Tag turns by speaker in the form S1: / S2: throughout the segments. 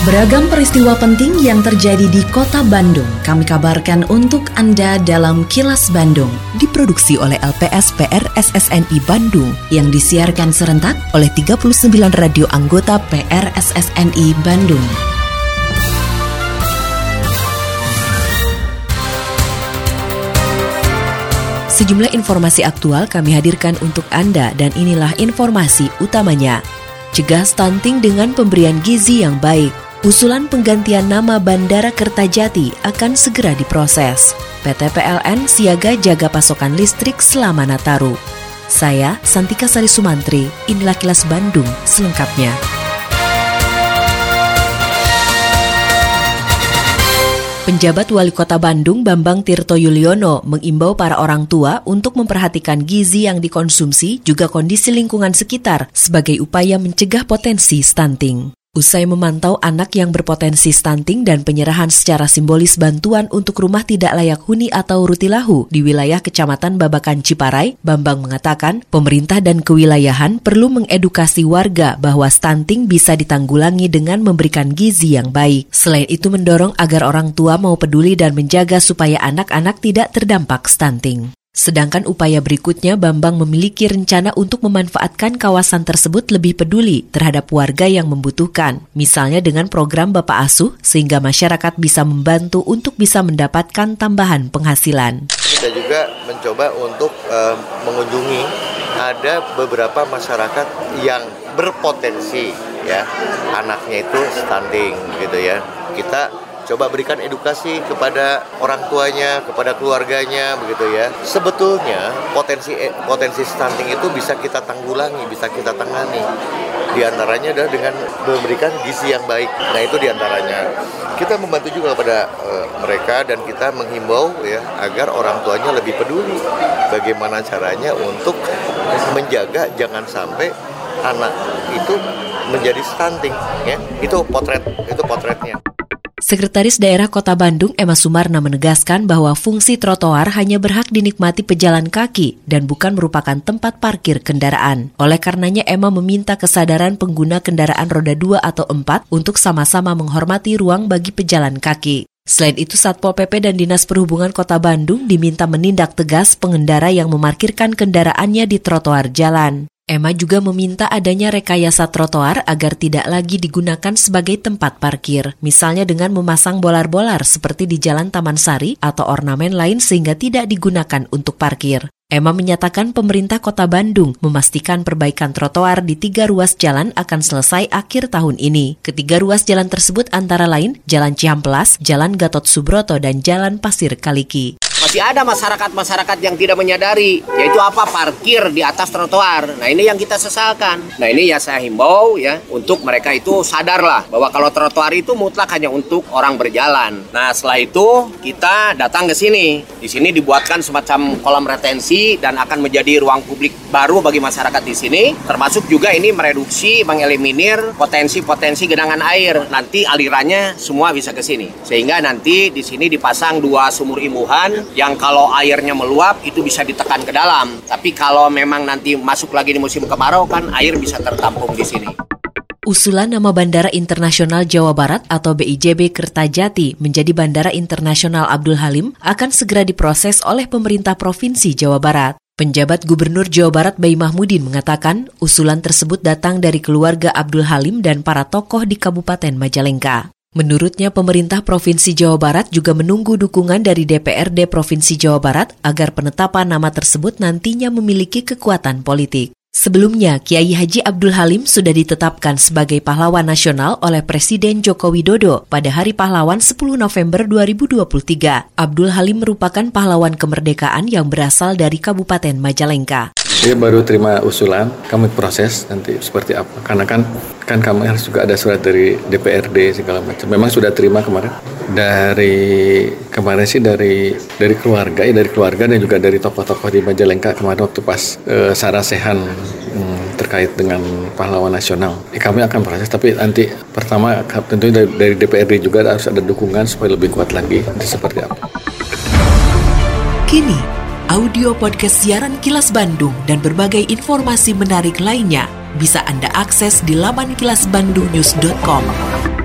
S1: Beragam peristiwa penting yang terjadi di kota Bandung kami kabarkan untuk Anda dalam Kilas Bandung.
S2: Diproduksi oleh LPS PR SSNI Bandung yang disiarkan serentak oleh 39 radio anggota PR SSNI Bandung. Sejumlah informasi aktual kami hadirkan untuk Anda dan inilah informasi utamanya. Cegah stunting dengan pemberian gizi yang baik. Usulan penggantian nama Bandara Kertajati akan segera diproses. PT PLN siaga jaga pasokan listrik selama Nataru. Saya Santika Sari Sumantri, inilah kilas Bandung selengkapnya. Penjabat Wali Kota Bandung Bambang Tirto Yuliono mengimbau para orang tua untuk memperhatikan gizi yang dikonsumsi juga kondisi lingkungan sekitar sebagai upaya mencegah potensi stunting. Usai memantau anak yang berpotensi stunting dan penyerahan secara simbolis bantuan untuk rumah tidak layak huni atau rutilahu di wilayah Kecamatan Babakan Ciparai, Bambang mengatakan pemerintah dan kewilayahan perlu mengedukasi warga bahwa stunting bisa ditanggulangi dengan memberikan gizi yang baik. Selain itu mendorong agar orang tua mau peduli dan menjaga supaya anak-anak tidak terdampak stunting. Sedangkan upaya berikutnya Bambang memiliki rencana untuk memanfaatkan kawasan tersebut lebih peduli terhadap warga yang membutuhkan, misalnya dengan program Bapak Asuh sehingga masyarakat bisa membantu untuk bisa mendapatkan tambahan penghasilan.
S3: Kita juga mencoba untuk uh, mengunjungi ada beberapa masyarakat yang berpotensi ya anaknya itu stunting gitu ya. Kita coba berikan edukasi kepada orang tuanya, kepada keluarganya begitu ya. Sebetulnya potensi eh, potensi stunting itu bisa kita tanggulangi, bisa kita tangani. Di antaranya adalah dengan memberikan gizi yang baik. Nah, itu di antaranya. Kita membantu juga kepada uh, mereka dan kita menghimbau ya agar orang tuanya lebih peduli bagaimana caranya untuk menjaga jangan sampai anak itu menjadi stunting ya. Itu potret, itu potretnya.
S2: Sekretaris Daerah Kota Bandung Emma Sumarna menegaskan bahwa fungsi trotoar hanya berhak dinikmati pejalan kaki dan bukan merupakan tempat parkir kendaraan. Oleh karenanya Emma meminta kesadaran pengguna kendaraan roda 2 atau 4 untuk sama-sama menghormati ruang bagi pejalan kaki. Selain itu, Satpol PP dan Dinas Perhubungan Kota Bandung diminta menindak tegas pengendara yang memarkirkan kendaraannya di trotoar jalan. Emma juga meminta adanya rekayasa trotoar agar tidak lagi digunakan sebagai tempat parkir, misalnya dengan memasang bolar-bolar seperti di Jalan Taman Sari atau ornamen lain sehingga tidak digunakan untuk parkir. Emma menyatakan pemerintah kota Bandung memastikan perbaikan trotoar di tiga ruas jalan akan selesai akhir tahun ini. Ketiga ruas jalan tersebut antara lain Jalan Ciamplas, Jalan Gatot Subroto, dan Jalan Pasir Kaliki
S4: masih ada masyarakat-masyarakat yang tidak menyadari yaitu apa parkir di atas trotoar. Nah ini yang kita sesalkan. Nah ini ya saya himbau ya untuk mereka itu sadarlah bahwa kalau trotoar itu mutlak hanya untuk orang berjalan. Nah setelah itu kita datang ke sini. Di sini dibuatkan semacam kolam retensi dan akan menjadi ruang publik baru bagi masyarakat di sini. Termasuk juga ini mereduksi, mengeliminir potensi-potensi genangan air. Nanti alirannya semua bisa ke sini. Sehingga nanti di sini dipasang dua sumur imbuhan yang kalau airnya meluap itu bisa ditekan ke dalam. Tapi kalau memang nanti masuk lagi di musim kemarau kan air bisa tertampung di sini.
S2: Usulan nama Bandara Internasional Jawa Barat atau BIJB Kertajati menjadi Bandara Internasional Abdul Halim akan segera diproses oleh pemerintah Provinsi Jawa Barat. Penjabat Gubernur Jawa Barat Bayi Mahmudin mengatakan usulan tersebut datang dari keluarga Abdul Halim dan para tokoh di Kabupaten Majalengka. Menurutnya pemerintah Provinsi Jawa Barat juga menunggu dukungan dari DPRD Provinsi Jawa Barat agar penetapan nama tersebut nantinya memiliki kekuatan politik. Sebelumnya, Kiai Haji Abdul Halim sudah ditetapkan sebagai pahlawan nasional oleh Presiden Joko Widodo pada Hari Pahlawan 10 November 2023. Abdul Halim merupakan pahlawan kemerdekaan yang berasal dari Kabupaten Majalengka.
S5: Dia baru terima usulan, kami proses nanti seperti apa. Karena kan kan kami harus juga ada surat dari DPRD segala macam. Memang sudah terima kemarin. Dari kemarin sih dari dari keluarga ya dari keluarga dan juga dari tokoh-tokoh di Majalengka kemarin waktu pas e, Sarasehan hmm, terkait dengan pahlawan nasional. Eh, kami akan proses tapi nanti pertama tentunya dari, dari DPRD juga harus ada dukungan supaya lebih kuat lagi. Seperti apa.
S2: Kini audio podcast siaran Kilas Bandung dan berbagai informasi menarik lainnya bisa Anda akses di laman kilasbandungnews.com.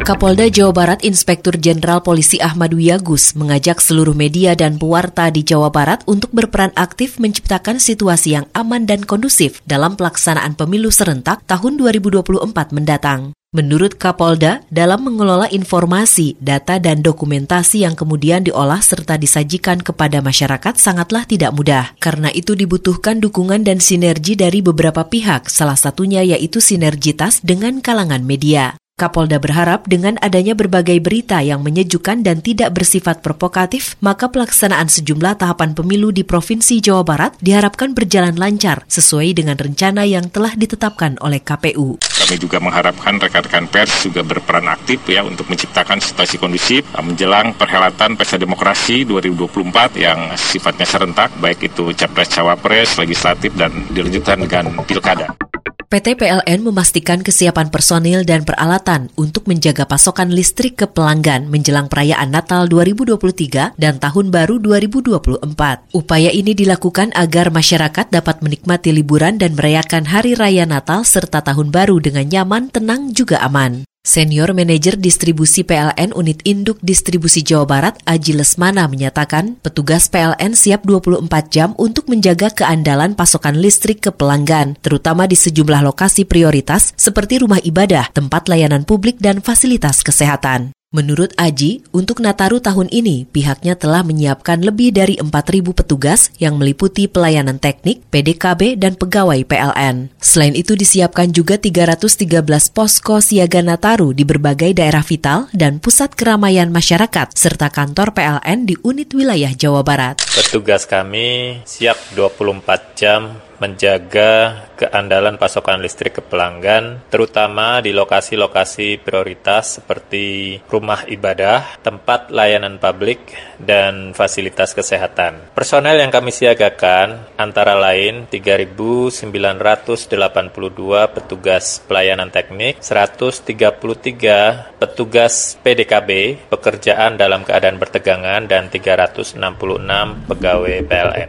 S2: Kapolda Jawa Barat Inspektur Jenderal Polisi Ahmad Wiyagus mengajak seluruh media dan pewarta di Jawa Barat untuk berperan aktif menciptakan situasi yang aman dan kondusif dalam pelaksanaan pemilu serentak tahun 2024 mendatang. Menurut Kapolda, dalam mengelola informasi, data, dan dokumentasi yang kemudian diolah serta disajikan kepada masyarakat sangatlah tidak mudah. Karena itu dibutuhkan dukungan dan sinergi dari beberapa pihak, salah satunya yaitu sinergitas dengan kalangan media. Kapolda berharap dengan adanya berbagai berita yang menyejukkan dan tidak bersifat provokatif, maka pelaksanaan sejumlah tahapan pemilu di Provinsi Jawa Barat diharapkan berjalan lancar sesuai dengan rencana yang telah ditetapkan oleh KPU.
S6: Kami juga mengharapkan rekan-rekan pers juga berperan aktif ya untuk menciptakan situasi kondusif menjelang perhelatan Pesta Demokrasi 2024 yang sifatnya serentak, baik itu capres-cawapres, legislatif, dan dilanjutkan dengan pilkada.
S2: PT PLN memastikan kesiapan personil dan peralatan untuk menjaga pasokan listrik ke pelanggan menjelang perayaan Natal 2023 dan Tahun Baru 2024. Upaya ini dilakukan agar masyarakat dapat menikmati liburan dan merayakan Hari Raya Natal serta Tahun Baru dengan nyaman, tenang, juga aman. Senior Manajer Distribusi PLN Unit Induk Distribusi Jawa Barat Aji Lesmana menyatakan petugas PLN siap 24 jam untuk menjaga keandalan pasokan listrik ke pelanggan, terutama di sejumlah lokasi prioritas seperti rumah ibadah, tempat layanan publik, dan fasilitas kesehatan. Menurut Aji, untuk Nataru tahun ini pihaknya telah menyiapkan lebih dari 4.000 petugas yang meliputi pelayanan teknik, PDKB, dan pegawai PLN. Selain itu disiapkan juga 313 posko siaga Nataru di berbagai daerah vital dan pusat keramaian masyarakat, serta kantor PLN di unit wilayah Jawa Barat.
S7: Petugas kami siap 24 jam menjaga keandalan pasokan listrik ke pelanggan, terutama di lokasi-lokasi prioritas seperti rumah ibadah, tempat layanan publik, dan fasilitas kesehatan. Personel yang kami siagakan antara lain 3.982 petugas pelayanan teknik, 133 petugas PDKB, pekerjaan dalam keadaan bertegangan, dan 366 pegawai PLN.